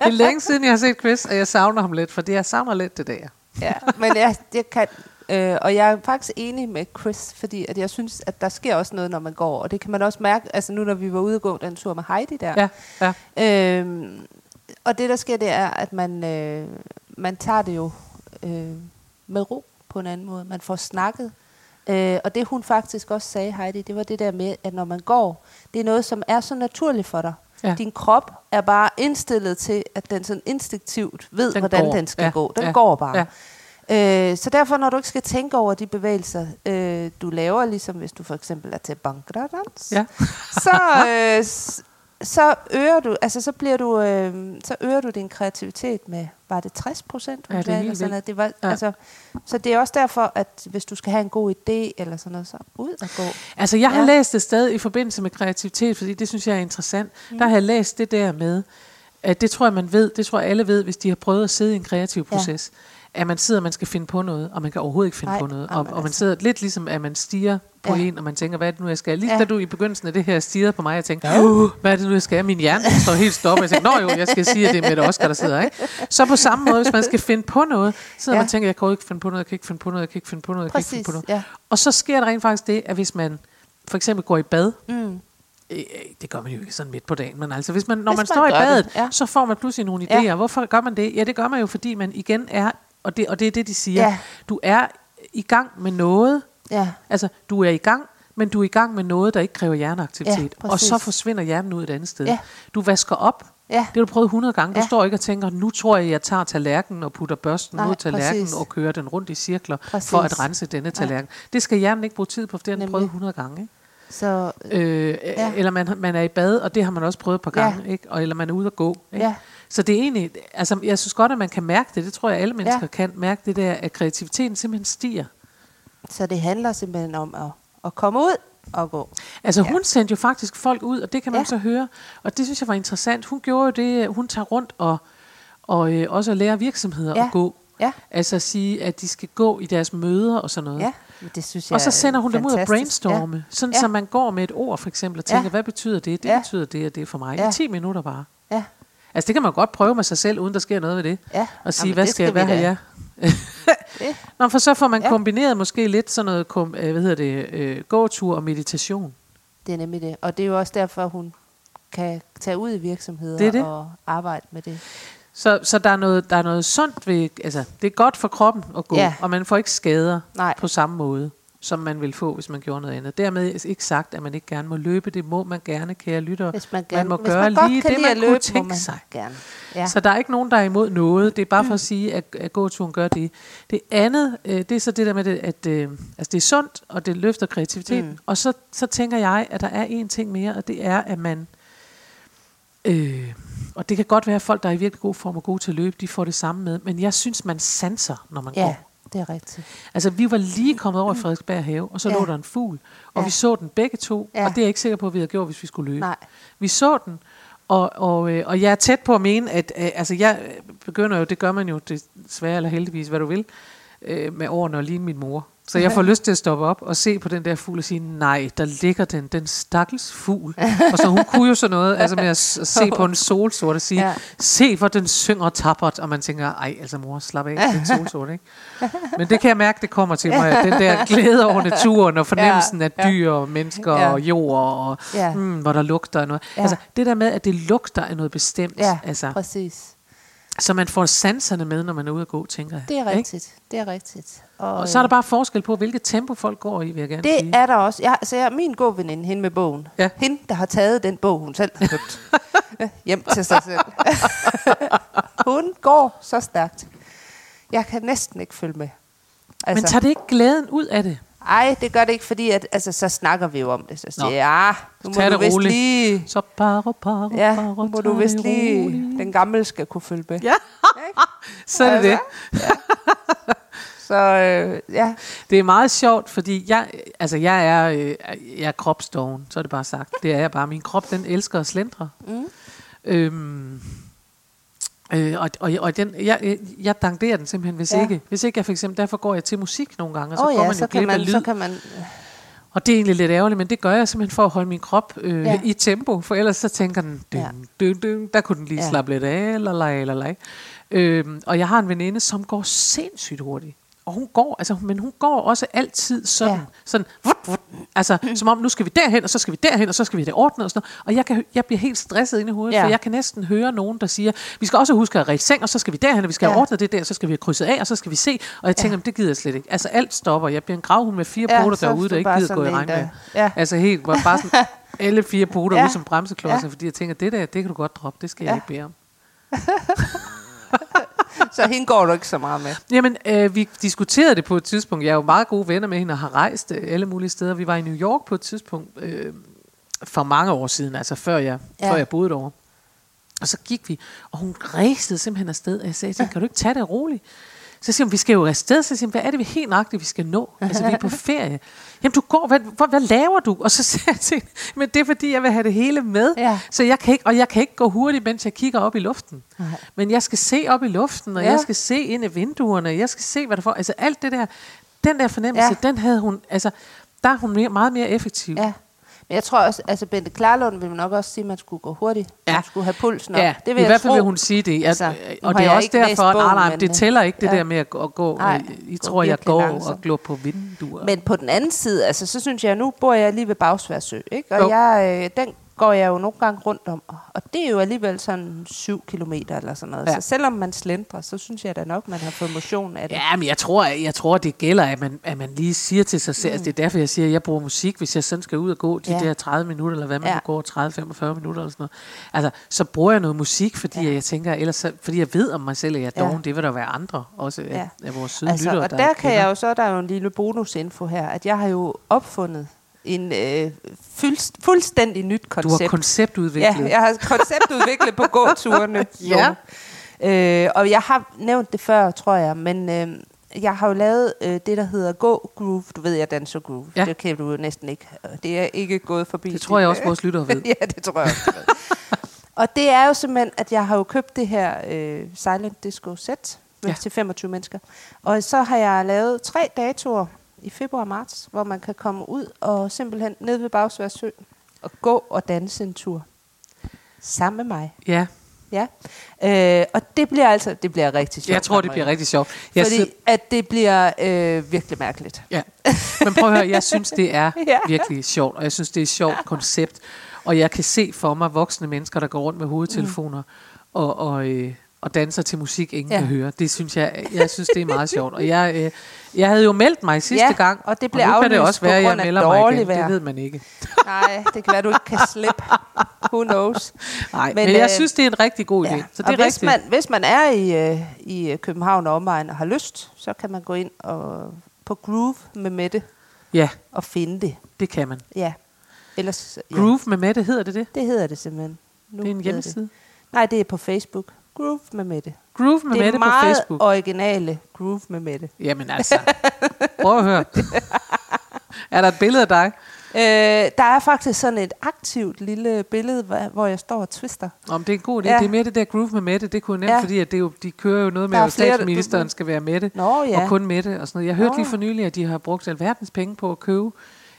Speaker 1: er længe siden, jeg har set Chris, og jeg savner ham lidt, fordi jeg savner lidt det der.
Speaker 2: ja. Men jeg, jeg kan, øh, og jeg er faktisk enig med Chris, fordi at jeg synes, at der sker også noget, når man går. Og det kan man også mærke, altså nu når vi var ude og gå den tur med Heidi der.
Speaker 1: Ja, ja.
Speaker 2: Øhm, og det, der sker, det er, at man, øh, man tager det jo øh, med ro på en anden måde. Man får snakket. Øh, og det, hun faktisk også sagde, Heidi, det var det der med, at når man går, det er noget, som er så naturligt for dig.
Speaker 1: Ja.
Speaker 2: Din krop er bare indstillet til, at den sådan instinktivt ved,
Speaker 1: Den
Speaker 2: hvordan
Speaker 1: går.
Speaker 2: den skal
Speaker 1: Ja,
Speaker 2: gå. Den
Speaker 1: ja,
Speaker 2: går bare.
Speaker 1: ja.
Speaker 2: Øh, så derfor, når du ikke skal tænke over de bevægelser, øh, du laver, ligesom hvis du for eksempel er til bankdans,
Speaker 1: Ja.
Speaker 2: så, øh, så øger du, altså så bliver du, øh, så øger du din kreativitet med, var det 60 procent?
Speaker 1: Ja, det er helt vildt.
Speaker 2: Det var, ja. Altså, så det er også derfor, at hvis du skal have en god idé eller sådan noget, så ud og gå.
Speaker 1: Altså, jeg har
Speaker 2: Ja.
Speaker 1: læst et sted i forbindelse med kreativitet, fordi det synes jeg er interessant. Mm. Der har jeg læst det der med, at det tror jeg, man ved, det tror jeg alle ved, hvis de har prøvet at sidde i en kreativ
Speaker 2: Ja.
Speaker 1: At man sidder, og man skal finde på noget, og man kan overhovedet ikke finde
Speaker 2: Nej,
Speaker 1: på noget. Og, og man
Speaker 2: altså-
Speaker 1: sidder lidt ligesom, at man stiger på
Speaker 2: Ja.
Speaker 1: en, og man tænker, hvad er det nu, jeg skal? Lige
Speaker 2: Ja.
Speaker 1: da du i begyndelsen af det her stirrede på mig, jeg tænkte, uh, hvad er det nu, jeg skal? Min hjerne står helt stoppet. Jeg tænkte, nå jo, jeg skal sige, at det er Mette Oscar, der sidder, ikke? Så på samme måde, hvis man skal finde på noget, så
Speaker 2: Ja.
Speaker 1: ja. man tænker, jeg kan ikke finde på noget, jeg kan ikke finde på noget, jeg kan ikke finde på noget, jeg kan ikke finde på noget.
Speaker 2: ja.
Speaker 1: Og så sker der rent faktisk det, at hvis man for eksempel går i bad,
Speaker 2: Mm.
Speaker 1: Øh, øh, det gør man jo ikke sådan midt på dagen, men altså hvis man, når
Speaker 2: Hvis
Speaker 1: man,
Speaker 2: man
Speaker 1: står i badet,
Speaker 2: det, ja.
Speaker 1: så får man pludselig nogle
Speaker 2: Ja.
Speaker 1: idéer. Hvorfor gør man det? Ja, det gør man jo, fordi man igen er, og det, og det er det, de siger,
Speaker 2: Ja.
Speaker 1: du er i gang med noget,
Speaker 2: Ja,
Speaker 1: altså du er i gang, men du er i gang med noget, der ikke kræver hjerneaktivitet.
Speaker 2: Ja,
Speaker 1: og så forsvinder hjernen ud et andet sted.
Speaker 2: Ja.
Speaker 1: Du vasker op,
Speaker 2: ja,
Speaker 1: det har du prøvet 100 gange. Du
Speaker 2: Ja.
Speaker 1: står ikke og tænker, nu tror jeg, jeg tager tallerkenen og putter børsten
Speaker 2: Nej,
Speaker 1: mod tallerkenen
Speaker 2: præcis.
Speaker 1: og kører den rundt i cirkler
Speaker 2: Præcis.
Speaker 1: for at rense denne tallerken. Det skal hjernen ikke bruge tid på, for det har den
Speaker 2: Nemlig.
Speaker 1: prøvet 100 gange. Ikke?
Speaker 2: så
Speaker 1: Øh,
Speaker 2: Ja.
Speaker 1: ja. Eller man, man er i bad, og det har man også prøvet et par
Speaker 2: Ja.
Speaker 1: gange, ikke? Og, eller man er ude at gå. Ikke?
Speaker 2: Ja.
Speaker 1: Så det er egentlig, altså jeg synes godt, at man kan mærke det, det tror jeg alle mennesker
Speaker 2: Ja.
Speaker 1: kan mærke det der, at kreativiteten simpelthen stiger.
Speaker 2: Så det handler simpelthen om at, at komme ud og gå.
Speaker 1: Altså
Speaker 2: Ja.
Speaker 1: hun sendte jo faktisk folk ud, og det kan man
Speaker 2: Ja.
Speaker 1: så høre, og det synes jeg var interessant. Hun gjorde jo det, hun tager rundt og, og øh, også lærer virksomheder
Speaker 2: Ja.
Speaker 1: at gå.
Speaker 2: Ja,
Speaker 1: Altså at sige, at de skal gå i deres møder og sådan noget.
Speaker 2: ja. Det synes jeg
Speaker 1: Og så sender
Speaker 2: er
Speaker 1: hun dem ud og
Speaker 2: fantastisk.
Speaker 1: brainstorme, ja. sådan
Speaker 2: Ja.
Speaker 1: så man går med et ord for eksempel og tænker,
Speaker 2: Ja.
Speaker 1: hvad betyder det? Det
Speaker 2: Ja.
Speaker 1: betyder det og det for mig.
Speaker 2: Ja.
Speaker 1: I 10 minutter bare.
Speaker 2: Ja.
Speaker 1: Altså det kan man godt prøve med sig selv, uden der sker noget ved det.
Speaker 2: ja.
Speaker 1: Og sige,
Speaker 2: Jamen,
Speaker 1: hvad skal jeg, hvad har jeg? Nå, for så får man
Speaker 2: Ja.
Speaker 1: kombineret måske lidt sådan noget, kom, øh, hvad hedder det, øh, gåtur og meditation.
Speaker 2: Det er nemlig det. Og det er jo også derfor, hun kan tage ud i virksomheder
Speaker 1: Det det.
Speaker 2: og arbejde med det.
Speaker 1: Så, så der, er noget, der er noget sundt ved, altså det er godt for kroppen at gå,
Speaker 2: ja.
Speaker 1: og man får ikke skader
Speaker 2: Nej.
Speaker 1: på samme måde, som man vil få, hvis man gjorde noget andet. Dermed ikke sagt, at man ikke gerne må løbe, det må man gerne, kære lyttere.
Speaker 2: Hvis man,
Speaker 1: Man
Speaker 2: gerne,
Speaker 1: må
Speaker 2: hvis
Speaker 1: gøre
Speaker 2: man godt
Speaker 1: lige det, man kunne
Speaker 2: løbe, må
Speaker 1: tænke
Speaker 2: man
Speaker 1: sig.
Speaker 2: Gerne. Ja.
Speaker 1: Så der er ikke nogen, der er imod noget. Det er bare for at sige, at, at gåturen gør det. Det andet, øh, det er så det der med, det, at øh, altså det er sundt, og det løfter kreativiteten.
Speaker 2: Mm.
Speaker 1: Mm. Og så, så tænker jeg, at der er en ting mere, og det er, at man... Øh, og det kan godt være, at folk, der er i virkelig god form og gode til at løbe, de får det samme med. Men jeg synes, man sanser, når man
Speaker 2: ja,
Speaker 1: går.
Speaker 2: Det er rigtigt.
Speaker 1: Altså, vi var lige kommet over i Frederiksberg have, og så
Speaker 2: Ja.
Speaker 1: lå der en fugl. Og
Speaker 2: Ja.
Speaker 1: vi så den begge to,
Speaker 2: ja.
Speaker 1: og det er jeg ikke sikker på, at vi havde gjort, hvis vi skulle løbe.
Speaker 2: Nej.
Speaker 1: Vi så den, og, og, øh, og jeg er tæt på at mene, at øh, altså jeg begynder jo, det gør man jo desværre eller heldigvis, hvad du vil, øh, med årene og ligne min mor. Så jeg får lyst til at stoppe op og se på den der fugl og sige, nej, der ligger den, den stakkels fugl. og så hun kunne jo sådan noget, altså med at, se på en solsort og sige,
Speaker 2: Ja.
Speaker 1: se hvor den synger tappert, og man tænker, ej, altså mor, slap af, det er en solsort, ikke? Men det kan jeg mærke, det kommer til mig, den der glæde over naturen og fornemmelsen af dyr og mennesker
Speaker 2: Ja.
Speaker 1: og jord og
Speaker 2: Ja.
Speaker 1: mm, hvor der lugter af noget.
Speaker 2: Ja.
Speaker 1: Altså det der med, at det lugter af noget bestemt.
Speaker 2: Ja,
Speaker 1: altså,
Speaker 2: præcis.
Speaker 1: Så man får sanserne med, når man er ude at gå, tænker jeg.
Speaker 2: Det er
Speaker 1: ikke?
Speaker 2: rigtigt. Det er rigtigt.
Speaker 1: Og så er der bare forskel på, hvilket tempo folk går i, vil jeg gerne
Speaker 2: Det
Speaker 1: sige.
Speaker 2: er der også. Jeg, altså, jeg, min gåveninde, hende med bogen.
Speaker 1: Ja.
Speaker 2: Hende, der har taget den bog, hun selv har købt hjem til sig selv. hun går så stærkt. Jeg kan næsten ikke følge med.
Speaker 1: Men tager det ikke glæden ud af det?
Speaker 2: Ej, det gør det ikke, fordi at, altså, så snakker vi jo om det. Så siger
Speaker 1: Nå.
Speaker 2: jeg, ja, nu må du vist
Speaker 1: roligt.
Speaker 2: lige...
Speaker 1: Så bare, bare,
Speaker 2: Ja, nu må du vist lige...
Speaker 1: roligt.
Speaker 2: Den gamle skal kunne følge med.
Speaker 1: Ja, så er det det.
Speaker 2: Altså, Ja. Så øh, ja,
Speaker 1: Det er meget sjovt, fordi jeg, altså jeg er, øh, jeg er kropsdoven, så er det bare sagt. Det er jeg bare. Min krop, den elsker at slendre.
Speaker 2: Mm.
Speaker 1: Øhm, øh, og, og, og den, jeg, jeg danderer den simpelthen, hvis,
Speaker 2: Ja.
Speaker 1: ikke, hvis ikke jeg for eksempel, derfor går jeg til musik nogle gange, og så
Speaker 2: Åh
Speaker 1: går
Speaker 2: ja,
Speaker 1: man
Speaker 2: så
Speaker 1: jo
Speaker 2: kan, man,
Speaker 1: lyd.
Speaker 2: så kan man...
Speaker 1: Og det er egentlig lidt ærgerligt, men det gør jeg simpelthen for at holde min krop øh,
Speaker 2: Ja.
Speaker 1: i tempo, for ellers så tænker den, dyn, dyn, dyn, der kunne den lige
Speaker 2: ja.
Speaker 1: slappe lidt af, eller lej, eller lej. Øhm, og jeg har en veninde, som går sindssygt hurtigt. Og hun går, altså, men hun går også altid sådan,
Speaker 2: Ja.
Speaker 1: sådan vut, vut, altså som om, nu skal vi derhen, og så skal vi derhen, og så skal vi det ordnet, og sådan noget. Og jeg, kan, jeg bliver helt stresset inde i hovedet,
Speaker 2: Ja.
Speaker 1: for jeg kan næsten høre nogen, der siger, vi skal også huske at række seng, og så skal vi derhen, og vi skal
Speaker 2: Ja.
Speaker 1: have ordnet det der, og så skal vi have krydset af, og så skal vi se. Og jeg tænker,
Speaker 2: Ja.
Speaker 1: det gider jeg slet ikke. Altså alt stopper. Jeg bliver en gravhund med fire
Speaker 2: Ja,
Speaker 1: poter
Speaker 2: er
Speaker 1: derude, der ikke gider gå i regn med.
Speaker 2: Ja.
Speaker 1: Altså helt, hvor bare sådan alle fire poter
Speaker 2: Ja.
Speaker 1: ud som bremseklodser,
Speaker 2: ja.
Speaker 1: fordi jeg tænker, det der, det kan du godt droppe, det skal
Speaker 2: Ja.
Speaker 1: jeg ikke bede om.
Speaker 2: Så hende går du ikke så meget med.
Speaker 1: Jamen, øh, vi diskuterede det på et tidspunkt. Jeg er jo meget gode venner med hende og har rejst øh, alle mulige steder. Vi var i New York på et tidspunkt øh, for mange år siden, altså før jeg,
Speaker 2: Ja.
Speaker 1: før jeg boede derovre. Og så gik vi, og hun rejste simpelthen afsted, og jeg sagde til hende, kan du ikke tage det roligt? Så siger hun, vi skal jo afsted. Så siger hun, hvad er det vi helt nøjagtigt, vi skal nå? Altså, vi er på ferie. Jamen, du går, hvad, hvad, hvad laver du? Og så siger jeg men det er fordi, jeg vil have det hele med.
Speaker 2: Ja.
Speaker 1: Så jeg kan ikke, og jeg kan ikke gå hurtigt, mens jeg kigger op i luften.
Speaker 2: Nej.
Speaker 1: Men jeg skal se op i luften, og
Speaker 2: Ja.
Speaker 1: jeg skal se ind i vinduerne, jeg skal se, hvad der får. Altså alt det der, den der fornemmelse,
Speaker 2: ja.
Speaker 1: den havde hun, altså, der er hun mere, meget mere effektiv.
Speaker 2: Ja. Men jeg tror også, altså Bente Klarlund vil nok også sige, at man skulle gå hurtigt.
Speaker 1: Ja.
Speaker 2: Man skulle have pulsen op.
Speaker 1: Ja,
Speaker 2: det
Speaker 1: i
Speaker 2: vil jeg
Speaker 1: hvert fald vil hun sige det. Jeg,
Speaker 2: Altså,
Speaker 1: og det er også derfor,
Speaker 2: bogen,
Speaker 1: nej, nej, det
Speaker 2: øh,
Speaker 1: tæller ikke det
Speaker 2: ja.
Speaker 1: der med at gå, at gå
Speaker 2: Nej,
Speaker 1: I tror, jeg går
Speaker 2: langsomt.
Speaker 1: og glor på vinduer.
Speaker 2: Men på den anden side, altså, så synes jeg, nu bor jeg lige ved Bagsværsø, ikke? Og
Speaker 1: Jo.
Speaker 2: jeg, øh, den går jeg jo nogle gange rundt om. Og det er jo alligevel sådan 7 kilometer eller sådan noget. Ja. Så selvom man slendrer, så synes jeg da nok, man har fået motion af det.
Speaker 1: Ja, men jeg tror, jeg tror, det gælder, at man, at man lige siger til sig selv, mm. det er derfor, jeg siger, at jeg bruger musik, hvis jeg sådan skal ud og gå de
Speaker 2: Ja.
Speaker 1: der 30 minutter, eller hvad man
Speaker 2: Ja.
Speaker 1: ja. går, 30-45 minutter eller sådan noget. Altså, så bruger jeg noget musik, fordi
Speaker 2: Ja.
Speaker 1: jeg tænker, ellers, så, fordi jeg ved om mig selv, at jeg er
Speaker 2: Ja.
Speaker 1: doven, det vil der være andre, også af,
Speaker 2: Ja.
Speaker 1: af vores søde
Speaker 2: Altså,
Speaker 1: lyttere,
Speaker 2: og
Speaker 1: der
Speaker 2: der kan
Speaker 1: kender.
Speaker 2: jeg jo så, der er jo en lille bonusinfo her, at jeg har jo opfundet en øh, fuldst, fuldstændig nyt
Speaker 1: Du har
Speaker 2: koncept.
Speaker 1: konceptudviklet.
Speaker 2: Ja, jeg har konceptudviklet på gåturene.
Speaker 1: Ja.
Speaker 2: Øh, og jeg har nævnt det før, tror jeg, men øh, jeg har jo lavet øh, det, der hedder Gå Groove. Du ved, jeg danser groove.
Speaker 1: Ja.
Speaker 2: Det kan du jo næsten ikke. Det er ikke gået forbi.
Speaker 1: Det tror jeg også, vores lyttere ved.
Speaker 2: ja, det tror jeg også. og det er jo simpelthen, at jeg har jo købt det her øh, Silent Disco Set. Ja. til 25 mennesker. Og så har jeg lavet tre datoer i februar og marts, hvor man kan komme ud og simpelthen ned ved Bagsværsø og gå og danse en tur. Sammen med mig.
Speaker 1: Ja,
Speaker 2: Ja. Øh, og det bliver altså, det bliver rigtig sjovt.
Speaker 1: jeg tror, det bliver rigtig sjovt. Jeg
Speaker 2: Fordi
Speaker 1: sidder-
Speaker 2: at det bliver øh, virkelig mærkeligt.
Speaker 1: Ja, men prøv at høre, jeg synes, det er
Speaker 2: Ja.
Speaker 1: virkelig sjovt, og jeg synes, det er et sjovt koncept. Og jeg kan se for mig voksne mennesker, der går rundt med hovedtelefoner og, og, øh, og danser til musik, ingen
Speaker 2: Ja.
Speaker 1: kan høre. Det synes jeg, jeg synes, det er meget sjovt. Og jeg, øh, jeg havde jo meldt mig sidste
Speaker 2: Ja,
Speaker 1: gang,
Speaker 2: og det blev
Speaker 1: nu kan det også være, at jeg melder mig igen.
Speaker 2: vejr.
Speaker 1: Det ved man ikke.
Speaker 2: Nej, det kan være, du ikke kan slippe. Who knows?
Speaker 1: Nej, men,
Speaker 2: Men,
Speaker 1: jeg
Speaker 2: øh,
Speaker 1: synes, det er en rigtig god idé.
Speaker 2: Ja.
Speaker 1: Så det
Speaker 2: og
Speaker 1: er
Speaker 2: hvis
Speaker 1: rigtigt.
Speaker 2: man, hvis man er i, øh, i København og omegn og har lyst, så kan man gå ind og, på Groove med Mette
Speaker 1: Ja,
Speaker 2: og finde det.
Speaker 1: det kan man.
Speaker 2: Ja. Ellers, ja.
Speaker 1: Groove med Mette, hedder det det?
Speaker 2: Det hedder det simpelthen. Nu
Speaker 1: Det er en hjemmeside.
Speaker 2: Det. Nej, det er på Facebook. Groove med Mette.
Speaker 1: Groove med
Speaker 2: det er
Speaker 1: Mette på
Speaker 2: meget
Speaker 1: Facebook.
Speaker 2: originale Groove med Mette.
Speaker 1: Jamen altså, prøv at høre. er der et billede af dig?
Speaker 2: Øh, der er faktisk sådan et aktivt lille billede, hvor jeg står og twister.
Speaker 1: Om det er en god idé.
Speaker 2: Ja.
Speaker 1: Det er mere det der groove med Mette. Det kunne jeg nemt,
Speaker 2: Ja.
Speaker 1: fordi at det er jo, de kører jo noget med,
Speaker 2: er
Speaker 1: at statsministeren
Speaker 2: du-
Speaker 1: skal være Mette.
Speaker 2: Nå ja.
Speaker 1: Og kun Mette og sådan noget. Jeg hørte
Speaker 2: Nå.
Speaker 1: lige for nylig, at de har brugt alverdens penge på at købe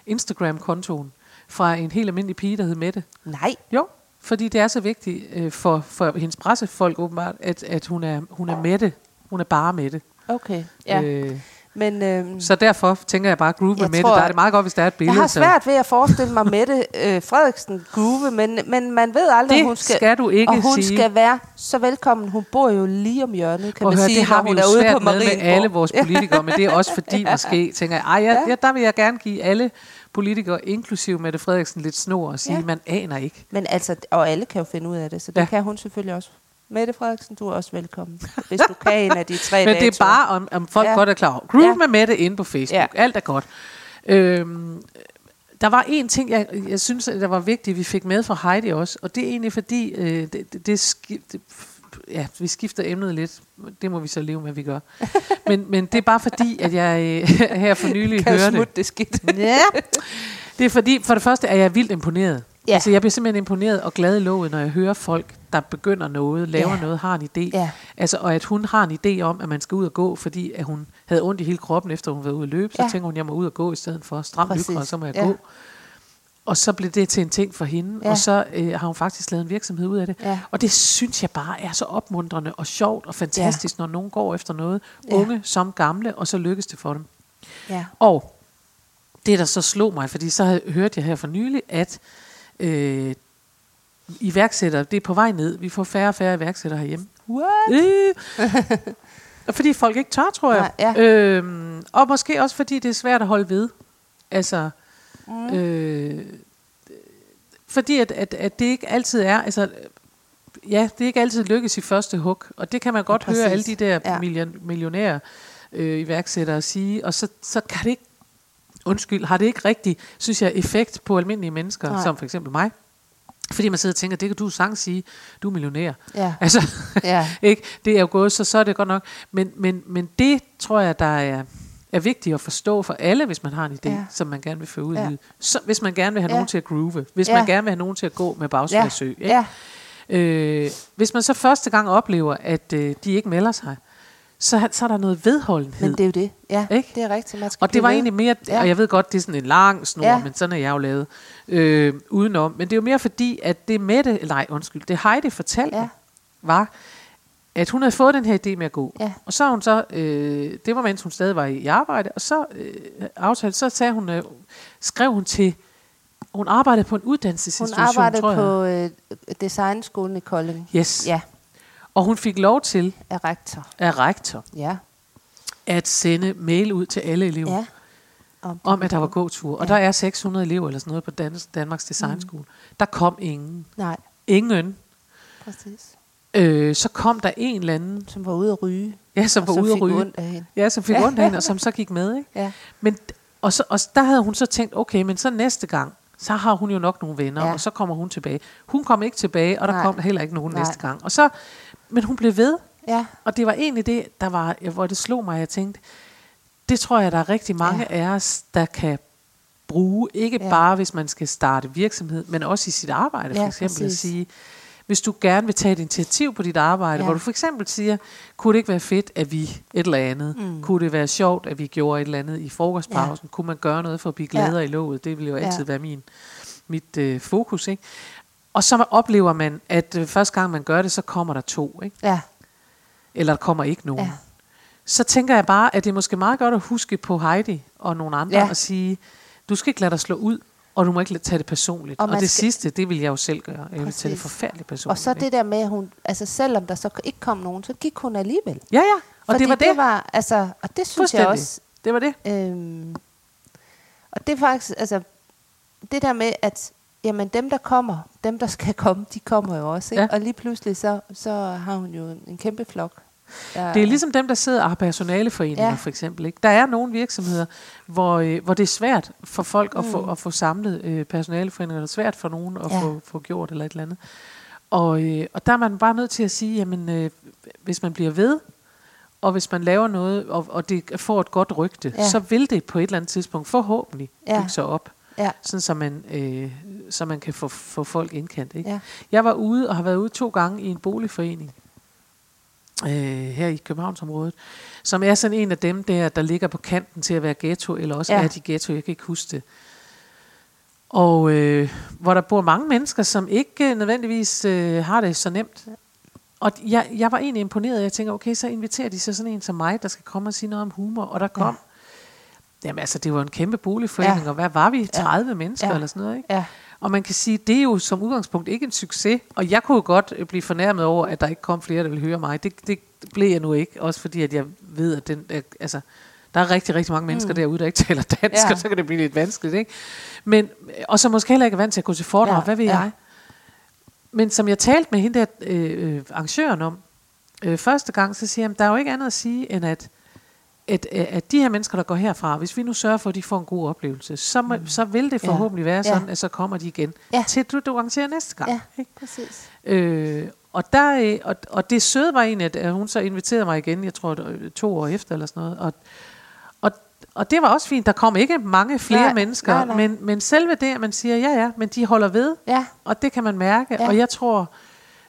Speaker 1: Instagram-kontoen fra en helt almindelig pige, der hed Mette.
Speaker 2: Nej.
Speaker 1: Jo, fordi det er så vigtigt øh, for, for hendes pressefolk åbenbart, at, at hun, er, hun er Mette. Hun er bare Mette.
Speaker 2: Okay. Ja. Øh. Men øhm,
Speaker 1: Så derfor tænker jeg bare, groove med
Speaker 2: Jeg
Speaker 1: Mette.
Speaker 2: tror,
Speaker 1: Der er det meget godt, hvis der er et billede.
Speaker 2: jeg har svært ved at forestille mig Mette øh, Frederiksen groove, men, men man ved aldrig,
Speaker 1: Det
Speaker 2: hun skal,
Speaker 1: skal du ikke
Speaker 2: og hun
Speaker 1: sige.
Speaker 2: skal være så velkommen. Hun bor jo lige om hjørnet, kan
Speaker 1: at
Speaker 2: man
Speaker 1: høre,
Speaker 2: sige,
Speaker 1: det har vi
Speaker 2: hun
Speaker 1: jo
Speaker 2: er ude på
Speaker 1: med med alle vores politikere, men det er også fordi, måske tænker jeg, ej, jeg,
Speaker 2: Ja.
Speaker 1: ja. der vil jeg gerne give alle politikere, inklusive Mette Frederiksen, lidt snor og sige,
Speaker 2: Ja.
Speaker 1: man aner ikke.
Speaker 2: Men altså, og alle kan jo finde ud af det, så det
Speaker 1: Ja.
Speaker 2: kan hun selvfølgelig også. Mette Frederiksen, du er også velkommen, hvis du kan en af de tre
Speaker 1: Men det er bare, om, om folk
Speaker 2: Ja.
Speaker 1: godt er klar over. Groove
Speaker 2: Ja.
Speaker 1: med Mette inde på Facebook.
Speaker 2: Ja.
Speaker 1: Alt er godt. Øhm, der var en ting, jeg, jeg synes, der var vigtigt, vi fik med fra Heidi også, og det er egentlig fordi, øh, det, det, det, det, ja, vi skifter emnet lidt. Det må vi så leve med, at vi gør. Men, men det er bare fordi, at jeg øh, her for nylig
Speaker 2: kan
Speaker 1: hørte...
Speaker 2: smutte det skidt.
Speaker 1: Ja. Det er fordi, for det første er jeg vildt imponeret.
Speaker 2: Ja.
Speaker 1: Altså, jeg bliver simpelthen imponeret og glad i låget, når jeg hører folk, der begynder noget, laver
Speaker 2: Ja.
Speaker 1: noget, har en idé.
Speaker 2: Ja.
Speaker 1: Altså, og at hun har en idé om, at man skal ud og gå, fordi at hun havde ondt i hele kroppen, efter hun var ude at løbe. Så
Speaker 2: Ja.
Speaker 1: tænker hun, jeg må ud og gå i stedet for. Stram lykker, og så må jeg
Speaker 2: Ja.
Speaker 1: gå. Og så blev det til en ting for hende,
Speaker 2: Ja.
Speaker 1: ja. og så øh, har hun faktisk lavet en virksomhed ud af det.
Speaker 2: Ja.
Speaker 1: Og det synes jeg bare er så opmuntrende og sjovt og fantastisk, ja. når nogen går efter noget, unge som gamle, og så lykkes det for dem.
Speaker 2: Ja.
Speaker 1: Og det, der så slog mig, fordi så havde- hørte jeg her for nylig, at øh, iværksættere, det er på vej ned. Vi får færre og færre iværksættere herhjemme.
Speaker 2: What?
Speaker 1: Øh. Og fordi folk ikke tør, tror jeg.
Speaker 2: Nej, ja.
Speaker 1: øhm, og måske også fordi det er svært at holde ved. Altså,
Speaker 2: Mm.
Speaker 1: øh, fordi at, at, at det ikke altid er, altså, ja, det er ikke altid lykkes i første hug. Og det kan man godt
Speaker 2: Ja,
Speaker 1: høre alle de der
Speaker 2: Ja.
Speaker 1: million, millionære øh, iværksættere sige. Og så, så kan det ikke, undskyld, har det ikke rigtig, synes jeg, effekt på almindelige mennesker,
Speaker 2: Nej.
Speaker 1: Som for eksempel mig. Fordi man sidder og tænker, det kan du sagtens sige, du er millionær.
Speaker 2: Ja.
Speaker 1: Altså,
Speaker 2: Ja.
Speaker 1: ikke? Det er jo gået, så så er det godt nok. Men, men, men det tror jeg, der er, er vigtigt at forstå for alle, hvis man har en idé,
Speaker 2: Ja.
Speaker 1: som man gerne vil føre ud i
Speaker 2: Ja.
Speaker 1: Så, hvis man gerne vil have
Speaker 2: Ja.
Speaker 1: nogen til at groove. Hvis
Speaker 2: Ja.
Speaker 1: man gerne vil have nogen til at gå med bagsværdsø.
Speaker 2: Ja.
Speaker 1: Ikke?
Speaker 2: ja.
Speaker 1: Øh, hvis man så første gang oplever, at øh, de ikke melder sig, så, så er der noget vedholdenhed.
Speaker 2: Men det er jo det. Ja,
Speaker 1: Ikke?
Speaker 2: det er rigtigt. Man skal
Speaker 1: Og det var
Speaker 2: ved.
Speaker 1: egentlig mere,
Speaker 2: Ja.
Speaker 1: og jeg ved godt, det er sådan en lang snor,
Speaker 2: Ja.
Speaker 1: men sådan er jeg jo lavet øh, udenom. Men det er jo mere fordi, at det Mette, nej, undskyld, det Heidi fortalte,
Speaker 2: ja.
Speaker 1: var, at hun havde fået den her idé med at gå.
Speaker 2: Ja.
Speaker 1: Og så hun så, øh, det var mens hun stadig var i, arbejde, og så øh, aftalte, så sagde hun, øh, skrev hun til, hun arbejdede på en
Speaker 2: Hun
Speaker 1: uddannelsesinstitution,
Speaker 2: arbejdede
Speaker 1: tror jeg.
Speaker 2: på øh, designskolen i Kolding.
Speaker 1: Yes.
Speaker 2: Ja,
Speaker 1: Og hun fik lov til
Speaker 2: af rektor.
Speaker 1: af rektor
Speaker 2: Ja.
Speaker 1: at sende mail ud til alle elever.
Speaker 2: ja.
Speaker 1: om, at der var gåtur. Og
Speaker 2: Ja.
Speaker 1: der er 600 elever eller sådan noget på Danmarks Designskole. Mm. Der kom ingen.
Speaker 2: Nej,
Speaker 1: Ingen.
Speaker 2: præcis.
Speaker 1: Øh, så kom der en eller anden,
Speaker 2: Som var ude at ryge.
Speaker 1: ja, som
Speaker 2: og
Speaker 1: var
Speaker 2: som
Speaker 1: ude at
Speaker 2: fik
Speaker 1: ryge.
Speaker 2: ondt af hende.
Speaker 1: Ja, som fik
Speaker 2: Ja.
Speaker 1: ondt af hende, og som så gik med. Ikke?
Speaker 2: Ja.
Speaker 1: Men, og, så, og der havde hun så tænkt, okay, men så næste gang, så har hun jo nok nogle venner,
Speaker 2: Ja.
Speaker 1: og så kommer hun tilbage. Hun kom ikke tilbage, og der
Speaker 2: Nej.
Speaker 1: kom heller ikke nogen
Speaker 2: Nej.
Speaker 1: næste gang. Og så, men hun blev ved,
Speaker 2: Ja.
Speaker 1: og det var egentlig det, der var, hvor det slog mig, jeg tænkte, det tror jeg, der er rigtig mange
Speaker 2: Ja.
Speaker 1: af os, der kan bruge, ikke
Speaker 2: Ja.
Speaker 1: bare hvis man skal starte virksomhed, men også i sit arbejde,
Speaker 2: Ja,
Speaker 1: for eksempel at
Speaker 2: præcis.
Speaker 1: sige, hvis du gerne vil tage et initiativ på dit arbejde,
Speaker 2: Ja.
Speaker 1: ja. hvor du for eksempel siger, kunne det ikke være fedt, at vi et eller andet,
Speaker 2: Mm.
Speaker 1: kunne det være sjovt, at vi gjorde et eller andet i frokostpausen, ja. kunne man gøre noget for at blive
Speaker 2: Ja.
Speaker 1: gladere i låget, det vil jo
Speaker 2: Ja.
Speaker 1: altid være min, mit øh, fokus, ikke? Og så oplever man, at øh, første gang man gør det, så kommer der to, ikke?
Speaker 2: Ja.
Speaker 1: eller der kommer ikke nogen.
Speaker 2: Ja.
Speaker 1: Ja. Så tænker jeg bare, at det er måske meget godt at huske på Heidi og nogle andre
Speaker 2: Ja.
Speaker 1: ja. og sige, du skal ikke lade dig slå ud, og du må ikke lade- tage det personligt.
Speaker 2: Og
Speaker 1: Og, det
Speaker 2: skal-
Speaker 1: sidste, det vil jeg jo selv gøre. Jeg vil tage det forfærdeligt personligt.
Speaker 2: Og så det der med, at hun, altså selvom der så ikke kom nogen, så gik hun alligevel.
Speaker 1: Ja, ja. Og
Speaker 2: Fordi
Speaker 1: det var det.
Speaker 2: det var, altså, og det synes jeg også,
Speaker 1: Det var det.
Speaker 2: Øhm, og det er faktisk, altså, det der med, at jamen, dem, der kommer, dem, der skal komme, de kommer jo også. Ikke?
Speaker 1: Ja.
Speaker 2: Og lige pludselig, så, så har hun jo en, en kæmpe flok. Der,
Speaker 1: Det er ligesom dem, der sidder og har personaleforeninger,
Speaker 2: Ja.
Speaker 1: ja. for eksempel. Ikke? Der er nogle virksomheder, hvor, øh, hvor det er svært for folk at,
Speaker 2: Mm.
Speaker 1: få, at få samlet øh, personaleforeninger. Det er svært for nogen at
Speaker 2: Ja.
Speaker 1: ja. få, få gjort eller et eller andet. Og, øh, og der er man bare nødt til at sige, jamen, øh, hvis man bliver ved, og hvis man laver noget, og, og det får et godt rygte,
Speaker 2: Ja.
Speaker 1: ja. så vil det på et eller andet tidspunkt forhåbentlig
Speaker 2: Ja.
Speaker 1: bygge sig op,
Speaker 2: Ja,
Speaker 1: sådan så man, øh, så man kan få, få folk indkendt. Ikke?
Speaker 2: ja,
Speaker 1: Jeg var ude og har været ude to gange i en boligforening øh, her i Københavnsområdet, som er sådan en af dem der, der ligger på kanten til at være ghetto, eller også
Speaker 2: Ja.
Speaker 1: er de ghetto, jeg kan ikke huske det. Og øh, hvor der bor mange mennesker, som ikke øh, nødvendigvis øh, har det så nemt. og jeg, jeg var egentlig imponeret. Jeg tænker, okay, så inviterer de så sådan en som mig, der skal komme og sige noget om humor. Og der kom, ja. jamen altså, det var en kæmpe boligforening,
Speaker 2: Ja.
Speaker 1: og hvad var vi? 30 ja. mennesker
Speaker 2: Ja.
Speaker 1: eller sådan noget, ikke?
Speaker 2: Ja.
Speaker 1: Og man kan sige, det er jo som udgangspunkt ikke en succes. Og jeg kunne jo godt øh, blive fornærmet over, at der ikke kom flere, der ville høre mig. Det, det blev jeg nu ikke. Også fordi, at jeg ved, at den, altså, der er rigtig, rigtig mange mennesker mm. derude, der ikke taler dansk,
Speaker 2: Ja.
Speaker 1: og så kan det blive lidt vanskeligt. Ikke? Men, og så måske heller ikke er vant til at gå til foredrag.
Speaker 2: Ja.
Speaker 1: Hvad ved
Speaker 2: ja.
Speaker 1: jeg? Men som jeg talte med hende der øh, øh, arrangøren om, øh, første gang, så siger jeg, der er jo ikke andet at sige, end at, at, øh, at de her mennesker, der går herfra, hvis vi nu sørger for, at de får en god oplevelse, så, må, så vil det
Speaker 2: Ja.
Speaker 1: forhåbentlig være
Speaker 2: Ja.
Speaker 1: sådan, at så kommer de igen,
Speaker 2: Ja.
Speaker 1: til du, du arrangerer næste gang.
Speaker 2: Ja,
Speaker 1: Ikke?
Speaker 2: præcis.
Speaker 1: Øh, og, der, øh, og, og det søde var egentlig, at hun så inviterede mig igen, jeg tror øh, to år efter eller sådan noget. Og, og, og det var også fint. Der kom ikke mange flere
Speaker 2: Nej,
Speaker 1: mennesker,
Speaker 2: nej, nej.
Speaker 1: Men, men selve det, at man siger, ja ja, men de holder ved,
Speaker 2: Ja,
Speaker 1: og det kan man mærke.
Speaker 2: Ja.
Speaker 1: Ja. Og jeg tror,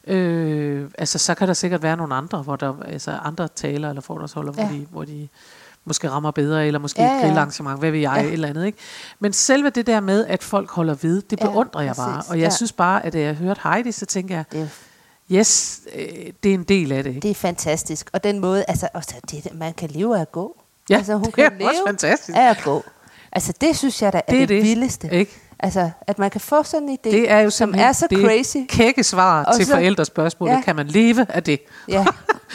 Speaker 1: øh, altså så kan der sikkert være nogle andre, hvor der altså andre taler eller foredragsholder,
Speaker 2: Ja.
Speaker 1: hvor, de, hvor de måske rammer bedre, eller måske
Speaker 2: Ja,
Speaker 1: ja,
Speaker 2: ja.
Speaker 1: et grillarrangement, hvad ved jeg,
Speaker 2: Ja.
Speaker 1: ja. et eller andet. Ikke? Men selve det der med, at folk holder ved, det
Speaker 2: Ja,
Speaker 1: beundrer jeg bare.
Speaker 2: præcis.
Speaker 1: Og jeg
Speaker 2: Ja.
Speaker 1: synes bare, at da jeg hørte Heidi, så tænker jeg,
Speaker 2: det
Speaker 1: yes, øh, det er en del af det. Ikke?
Speaker 2: det er fantastisk. Og den måde, altså, også det, man kan leve af at gå.
Speaker 1: Ja,
Speaker 2: altså, hun
Speaker 1: det
Speaker 2: kan
Speaker 1: er
Speaker 2: leve
Speaker 1: også fantastisk.
Speaker 2: af at gå. Altså, det synes jeg da er
Speaker 1: Det er
Speaker 2: det, det
Speaker 1: det,
Speaker 2: vildeste.
Speaker 1: Ikke?
Speaker 2: Altså, at man kan få sådan en idé,
Speaker 1: Det er jo
Speaker 2: som er så
Speaker 1: det
Speaker 2: crazy.
Speaker 1: kække svar
Speaker 2: Og
Speaker 1: til
Speaker 2: så-
Speaker 1: forældrespørgsmålet.
Speaker 2: Ja.
Speaker 1: Kan man leve af det?
Speaker 2: Ja,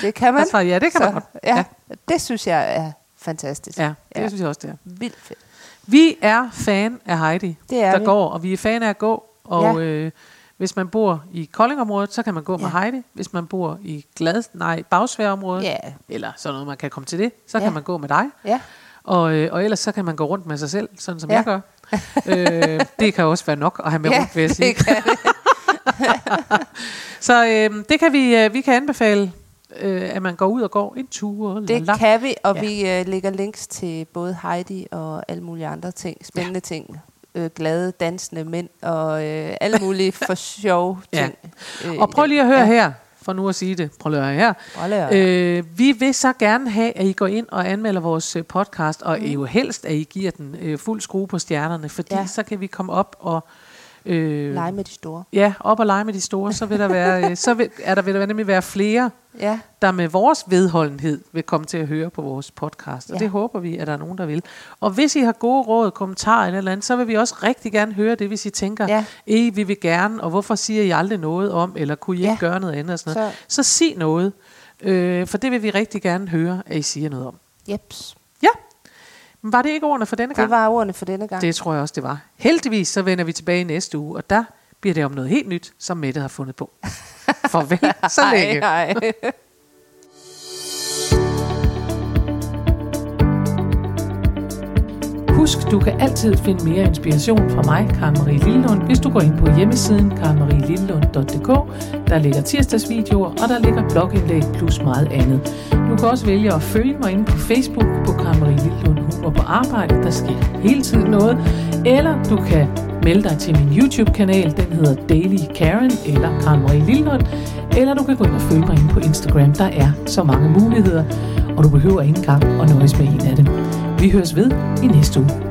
Speaker 2: det kan man.
Speaker 1: Altså, ja, det kan
Speaker 2: så,
Speaker 1: man godt.
Speaker 2: Ja,
Speaker 1: Ja.
Speaker 2: det synes jeg er fantastisk.
Speaker 1: Ja, det
Speaker 2: Ja.
Speaker 1: synes jeg også, det er.
Speaker 2: Vildt fedt.
Speaker 1: Vi er fan af Heidi,
Speaker 2: Det er
Speaker 1: der
Speaker 2: vi.
Speaker 1: går, og vi er fan af at gå. Og
Speaker 2: Ja.
Speaker 1: øh, hvis man bor i Koldingområdet, så kan man gå ja. med. Heidi. Hvis man bor i Glad, nej, Bagsværområdet,
Speaker 2: Ja,
Speaker 1: eller sådan noget, man kan komme til det, så
Speaker 2: Ja.
Speaker 1: kan man gå med dig.
Speaker 2: ja.
Speaker 1: Og, øh, og ellers så kan man gå rundt med sig selv, sådan som
Speaker 2: Ja.
Speaker 1: jeg gør. Øh, det kan også være nok at have med
Speaker 2: ja
Speaker 1: rundt, vil jeg sige.
Speaker 2: det kan det.
Speaker 1: Så øh, det kan vi, øh, vi kan anbefale, øh, at man går ud og går en tur.
Speaker 2: Det
Speaker 1: lala.
Speaker 2: kan vi, og
Speaker 1: Ja.
Speaker 2: vi uh, lægger links til både Heidi og alle mulige andre ting, spændende ja. ting. Øh, glade, dansende mænd og øh, alle mulige for sjov
Speaker 1: Ja.
Speaker 2: ting. Øh,
Speaker 1: Og prøv lige at høre her, for nu at sige det. Prøv at høre her.
Speaker 2: Prøv lige at høre.
Speaker 1: Øh, vi vil så gerne have, at I går ind og anmelder vores øh, podcast, og mm. jo helst, at I giver den øh, fuld skrue på stjernerne, fordi
Speaker 2: ja.
Speaker 1: så kan vi komme op og... Øh,
Speaker 2: Lege med de store.
Speaker 1: Ja, op og lege med de store, så vil der være, øh, så vil, er der vil der nemlig være flere,
Speaker 2: Ja,
Speaker 1: der med vores vedholdenhed vil komme til at høre på vores podcast. Og
Speaker 2: Ja.
Speaker 1: det håber vi, at der er nogen, der vil. Og hvis I har gode råd, kommentarer eller et eller andet, så vil vi også rigtig gerne høre det, hvis I tænker,
Speaker 2: Ja.
Speaker 1: ja. vi vil gerne, og hvorfor siger I aldrig noget om, eller kunne I
Speaker 2: Ja.
Speaker 1: ikke gøre noget andet? Og sådan noget.
Speaker 2: Så-
Speaker 1: Så, så sig noget, øh, for det vil vi rigtig gerne høre, at I siger noget om.
Speaker 2: jeps.
Speaker 1: Var det ikke ordene for denne gang?
Speaker 2: Det var ordene for denne gang.
Speaker 1: Det tror jeg også, det var. Heldigvis så vender vi tilbage i næste uge, og der bliver det om noget helt nyt, som Mette har fundet på. Farvel så længe.
Speaker 2: Hej, hej.
Speaker 1: Husk, du kan altid finde mere inspiration fra mig, Karen Marie Lillelund, hvis du går ind på hjemmesiden karenmarielillelund.dk. Der ligger tirsdagsvideoer, og der ligger blogindlæg plus meget andet. Du kan også vælge at følge mig inde på Facebook på Karen Marie Lillelund går på arbejde. Der sker hele tiden noget. Eller du kan melde dig til min YouTube-kanal. Den hedder Daily Karen eller Karen Marie Lillelund. Eller du kan gå ind og følge mig inde på Instagram. Der er så mange muligheder, og du behøver ikke engang at nøjes med en af dem. Vi høres ved i næste uge.